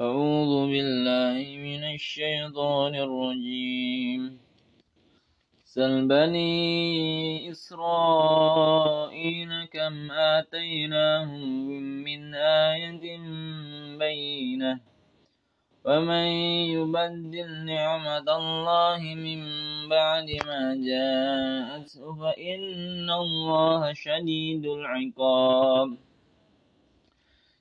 أعوذ بالله من الشيطان الرجيم. سل بني إسرائيل كم آتيناهم من آية بينة. ومن يبدل نعمة الله من بعد ما جاءته فإن الله شديد العقاب.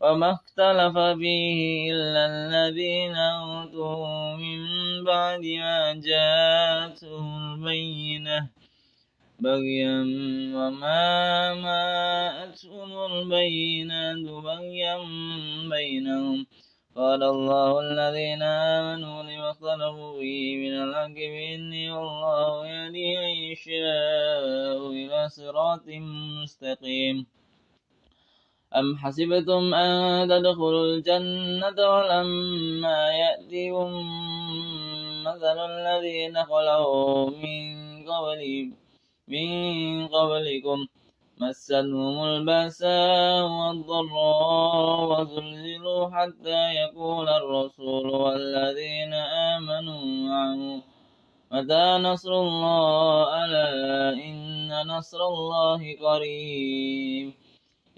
وما اختلف فيه إلا الذين أوتوا من بعد ما جاءتهم البينة. بغيا وما ماءتهم البينات بغيا بينهم. قال الله الذين آمنوا لما اختلفوا فيه من الحق بإذني والله يهدي من يشاء إلى صراط مستقيم. أم حسبتم أن تدخلوا الجنة ولما يأتكم مثل الذين خلوا من قبلهم من قبلكم مستهم البأساء والضراء وزلزلوا حتى يقول الرسول والذين آمنوا معه متى نصر الله؟ ألا إن نصر الله قريب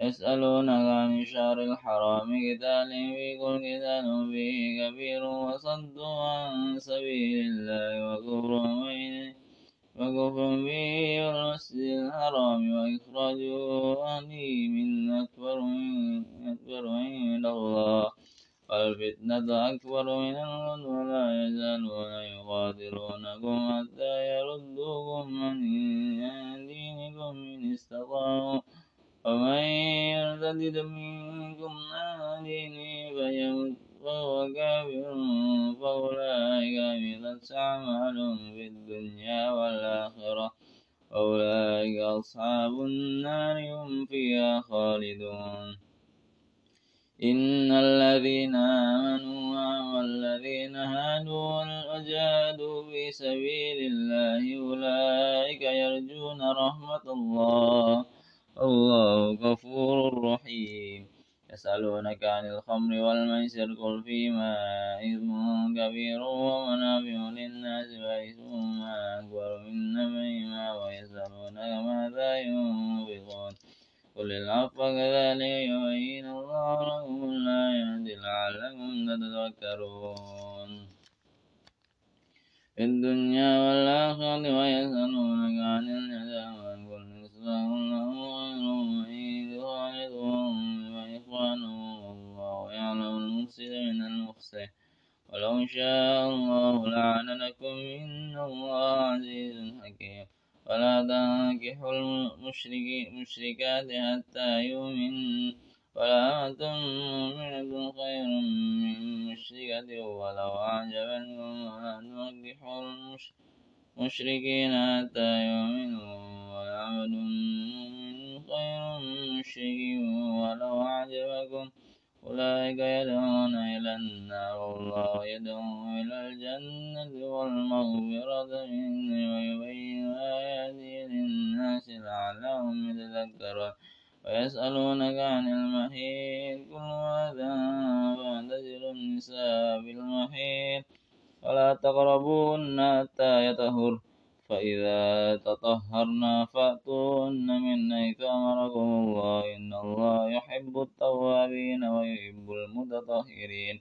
يسألونك عن الشهر الحرام قتال في كل قتال فيه كبير وصد عن سبيل الله وكفر وكفر به والمسجد الحرام وإخراج أهله من أكبر من أكبر عند الله. والفتنة أكبر من القتل ولا يزالون يقاتلونكم حتى يردوكم عن دينكم إن استطاعوا. ومن يرتد منكم عن دينه فيمت وهو كافر فأولئك حبطت أعمالهم في الدنيا والآخرة وأولئك أصحاب النار هم فيها خالدون. إن الذين آمنوا والذين هادوا وجاهدوا في سبيل الله أولئك يرجون رحمة الله الله غفور رحيم. يسألونك عن الخمر والميسر قل فيما إثم كبير ومنافع للناس وإثمهما أكبر من نفعهما ويسألونك ماذا ينفقون. قل العفو كذلك يبين الله لكم الآيات لعلكم تتذكرون. في الدنيا والآخرة ويسألونك مشركين حتى يؤمنوا ولعبد مؤمن خير مشرك ولو أعجبكم أولئك يدعون إلى النار والله يدعو إلى الجنة والمغفرة منه ويبين آياته للناس لعلهم يتذكرون ويسألونك عن المحيط كل هذا فاعتزلوا النساء في المحيط ولا تقربوهن حتى يطهر. فإذا تطهرن فأتوهن من حيث أمركم الله. إن الله يحب التوابين ويحب المتطهرين.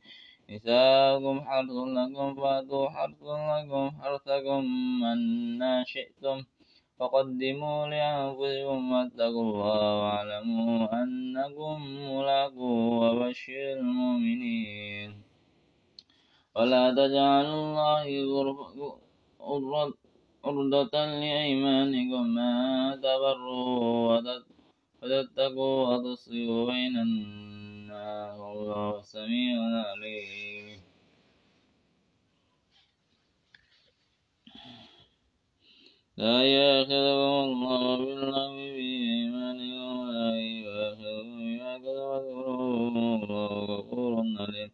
نساؤكم حرث لكم فأتوا حرث لكم حرثكم أنا شئتم فقدموا لأنفسكم واتقوا الله واعلموا أنكم ملاقوه وبشر المؤمنين. ولا تجعلوا الله عرضة لأيمانكم أن تبروا وتتقوا وتصلحوا بين الناس والله سميع عليم. لا يأخذكم الله باللغو في أيمانكم ولكن يؤاخذكم بما كسبت قلوبكم والله غفور حليم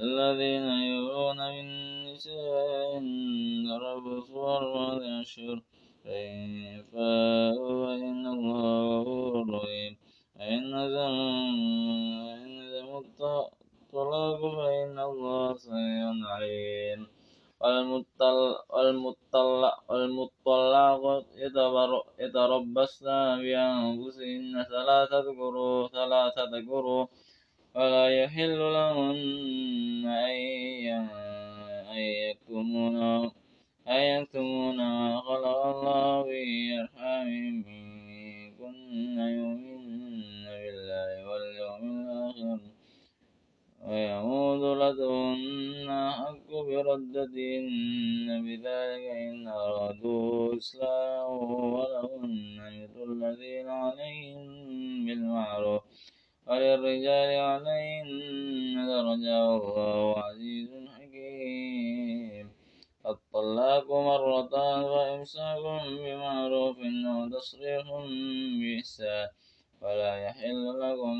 الذين يؤلون من نسائهن تربصوا أربعة أشهر فإن فاءوا فإن الله غفور رحيم. فإن زموا الطلاق فإن الله سميع عليم. والمطلقات يتربصن بأنفسهن ثلاثة قروء ثلاثة قروء ولا يحل لهن أن يكتمون أن يكتمون ما خلق الله في أرحامهن إن كن يؤمن بالله واليوم الآخر. ويعود لدهن حق بردتهن بذلك إن أرادوا إصلاحا ولهن مثل الذين عليهم بالمعروف. وللرجال عليهن درجة والله عزيز حكيم الطلاق مرتان فإمساك بمعروف أو تصريح بإحسان. ولا يحل لكم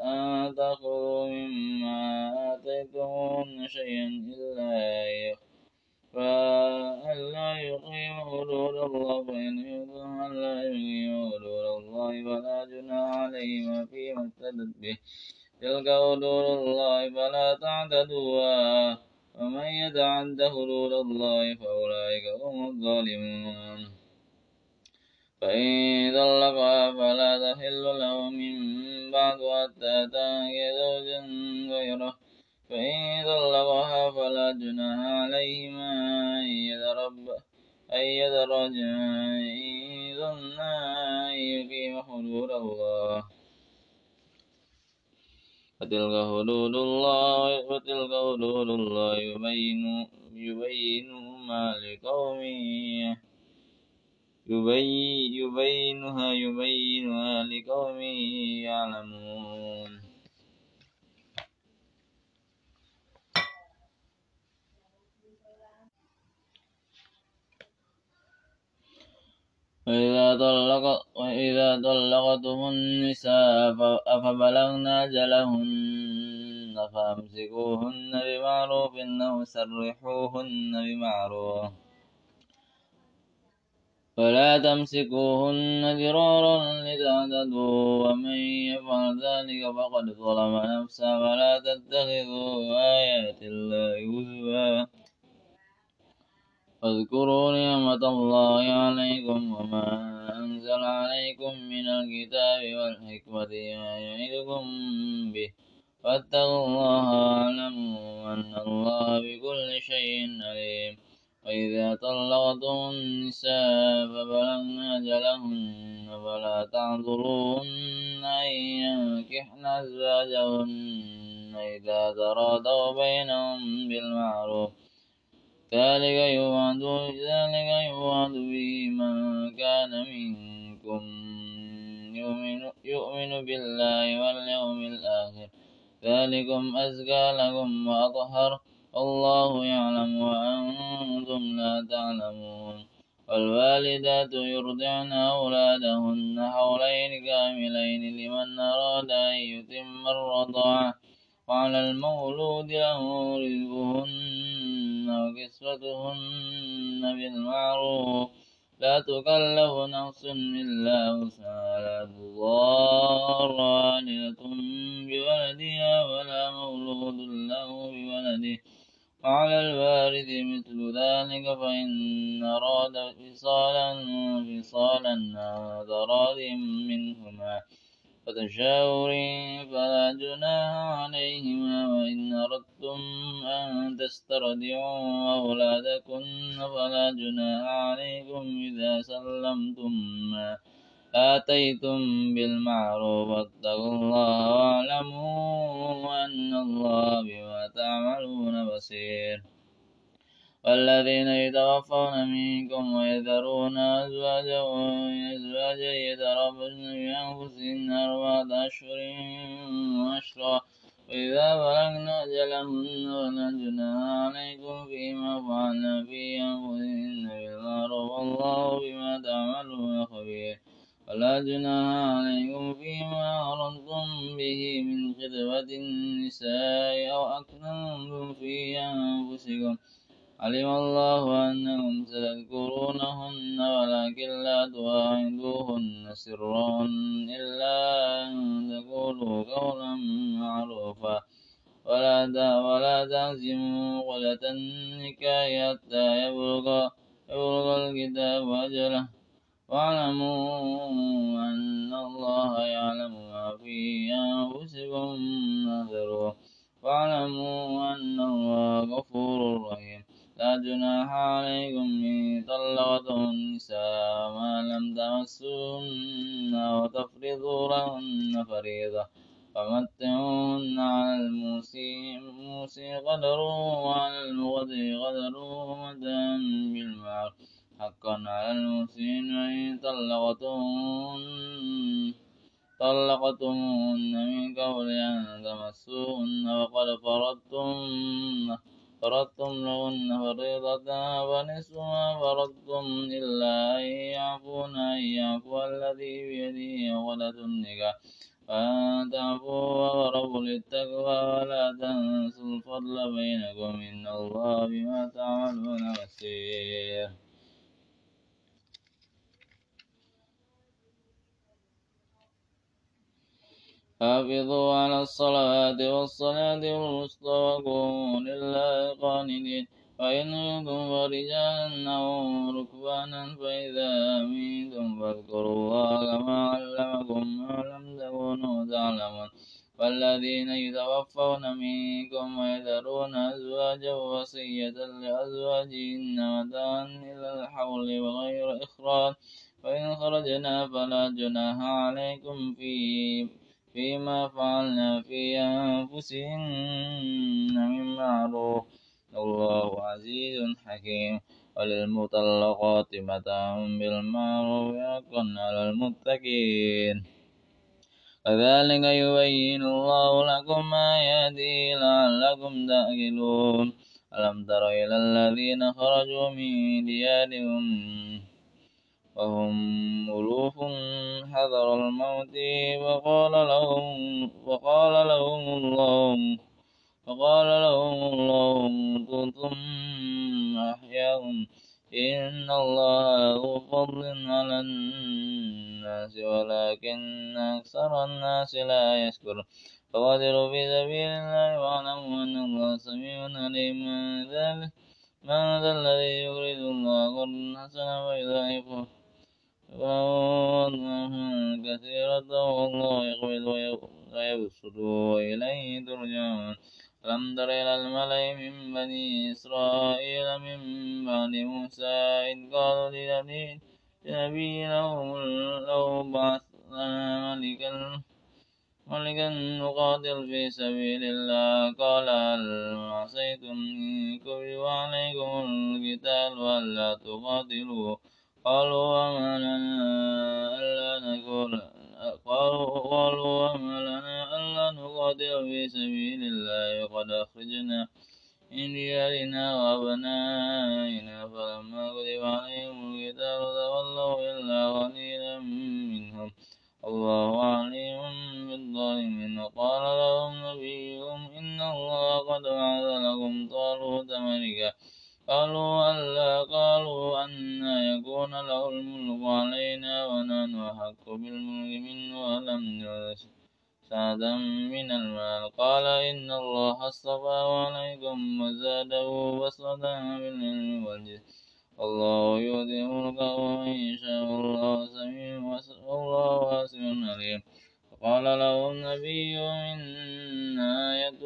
أن تأخذوا مما آتيتموهن شيئا إلا فألا فيما افتدت به تلك حدود الله فلا تعتدوها ومن يتعد حدود الله فأولئك هم الظالمون. فإن طلقها فلا تحل له من بعد حتى تنكح زوجا غيره. فإن طلقها فلا جناح عليهما أن يتراجعا إن ظنا أن يقيم حدود الله. وتلك حدود الله وتلك حدود الله يبين يبينهما لقوم يبينها يبينها لقوم يعلمون. وإذا طلق وإذا طلقتم النساء فبلغن أجلهن فأمسكوهن بمعروف أو سرحوهن بمعروف ولا تمسكوهن ضرارا لتعتدوا ومن يفعل ذلك فقد ظلم نفسه ولا تتخذوا آيات الله هزوا واذكروا نعمة الله عليكم وما أنزل عليكم من الكتاب والحكمة يعظكم به. واتقوا الله واعلموا أن الله بكل شيء عليم. وإذا طلقتم النساء فبلغن أجلهن فلا تعذروهن أن ينكحن أزواجهن إذا تراضوا بينهم بالمعروف. ذلك يوعد ذلك يوعد به من كان منكم يؤمن, يؤمن بالله واليوم الآخر. ذلكم أزكى لكم وأطهر. والله يعلم وأنتم لا تعلمون. والوالدات يرضعن أولادهن حولين كاملين لمن أراد أن يتم الرضاعة. وعلى المولود له رزقهن وكسوتهن بالمعروف. لا تكلف نفس إلا وسعها لا تضار والدة بولدها ولا مولود له بولده. وعلى الوارث مثل ذلك فإن أراد فصالا فصالا تراض منهما. وتشاور فلا جناح عليهما وإن أردتم أن تسترضعوا أولادكم فلا جناح عليكم إذا سلمتم ما آتيتم بالمعروف واتقوا الله واعلموا أن الله بما تعملون بصير والذين يتوفون منكم ويذرون أزواجا أزواجا يتربصن بأنفسهن أربعة أشهر وعشرا وإذا بلغن أجلهن جناح عليكم فيما فعلن في أنفسهن بالمعروف والله بما تعملون خبير. ولا جناح عليكم فيما أردتم به من خدمة النساء أو أكنتم في أنفسكم. علم الله أنكم ستذكرونهن ولكن لا تواعدوهن سرا إلا أن تقولوا قولا معروفا. ولا ولا تعزموا قلة النكاح حتى يبلغ يبلغ الكتاب أجله. واعلموا أن الله يعلم ما في أنفسكم فاحذروه واعلموا أن الله غفور رحيم. لا جناح عليكم إن طلقتم النساء ما لم تمسوهن وتفرضوا لهن فريضة فمتعوهن على الموسي قدره وعلى المغضي قدره متاعا بالمعروف حقا على المحسنين وإن طلقتموهن طلقتموهن من قبل أن تمسوهن وقد فرضتم فرضتم لهن فريضة فنصف ما فرضتم إلا أن يعفون أن يعفو الذي بيده عقدة النكاح وأن تعفوا وأقربوا للتقوى ولا تنسوا الفضل بينكم إن الله بما تعملون بصير حافظوا على الصلاة والصلاة الوسطى وقوموا لله قانتين. وإن كنتم فرجالا أو ركبانا فإذا أمنتم فاذكروا الله كما علمكم ما لم تكونوا تعلمون. والذين يتوفون منكم ويذرون أزواجا وصية لأزواجهن متاعا إلى الحول بغير إخراج. فإن خرجنا فلا جناح عليكم في فيما فعلنا في أنفسهن من معروف. الله عزيز حكيم. وللمطلقات متاع بالمعروف حقا على المتقين. كذلك يبين الله لكم آياته لعلكم تأكلون ألم تر إلى الذين خرجوا من ديارهم وهم ألوف حذر الموت وقال لهم وقال لهم الله وقال لهم الله كنتم أحياهم إن الله ذو فضل على الناس ولكن أكثر الناس لا يشكرون فقاتلوا في سبيل الله واعلموا أن الله سميع عليم. ذلك من ذا الذي يريد الله قرضا حسنا فيضاعفه كثيرة والله يقبض ويبسط وإليه ترجعون. ألم تر إلى الملأ من بني إسرائيل من بعد موسى إذ قالوا لنبي لو بعث لنا ملكا ملكا نقاتل في سبيل الله. قال هل عصيتم إن كتب عليكم القتال ألا تقاتلوا؟ قالوا وما لنا ألا نقول قالوا وما لنا ألا نقاتل في سبيل الله وقد أخرجنا من رجالنا وأبنائنا فلما كتب عليهم القتال تولوا إلا قليلا منهم. الله عليم بالظالمين. وقال لهم نبيهم إن الله قد بعث لكم طالوت ملكا. قالوا ألا قالوا أنا يكون له الملك علينا ونحن أحق بالملك منه ولم يرث سعدا من المال. قال إن الله اصطفاه عليكم وزاده بسطة بالعلم والجسم الله يؤتي ملكه من يشاء. والله سميع والله واسع عليم. وقال لهم نبيهم إن آية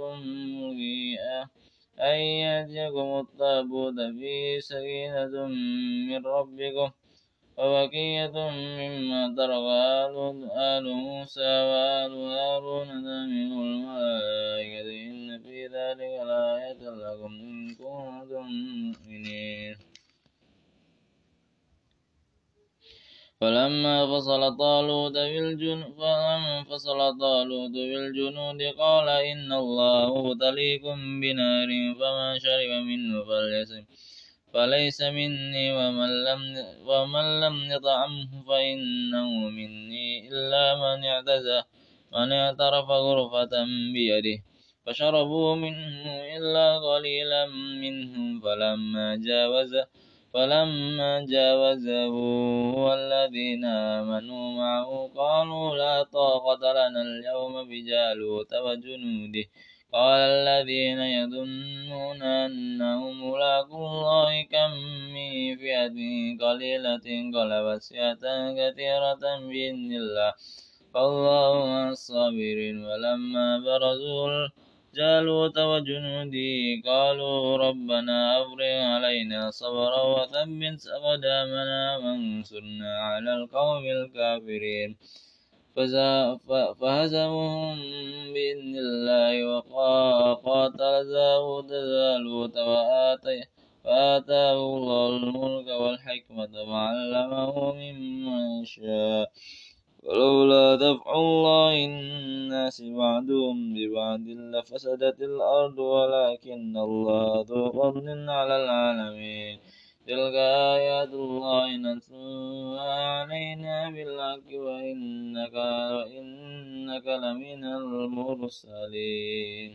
ملكه أن يأتيكم التابوت فيه سكينة من ربكم وبقية مما ترك آل موسى وآل هارون من الملائكة إن في ذلك لآية لكم إن كنتم مؤمنين. فلما فصل طالوت بالجنود فلما فصل طالوت بالجنود قال إن الله مبتليكم بنار فمن شرب منه فليس فليس مني ومن لم ومن لم يطعمه فإنه مني إلا من اعتزى من اعترف غرفة بيده فشربوا منه إلا قليلا منهم فلما جاوزه فلما جاوزه والذين آمنوا معه قالوا لا طاقة لنا اليوم بجالوت وجنوده. قال الذين يظنون أنهم ملاقو الله كم من فئة قليلة غلبت فئة كثيرة بإذن الله. فالله مع الصابرين. ولما برزوا جالوت وجنوده قالوا ربنا أفرغ علينا صبرا وثبت أقدامنا وانصرنا على القوم الكافرين. فهزمهم بإذن الله وقاتل داود جالوت وآتاه الله الملك والحكمة وعلمه مما يشاء ولولا دفع الله الناس بعضهم ببعض لفسدت الأرض ولكن الله ذو فضل على العالمين. تلك آيات الله نتلوها علينا بالحق وإنك وإنك لمن المرسلين.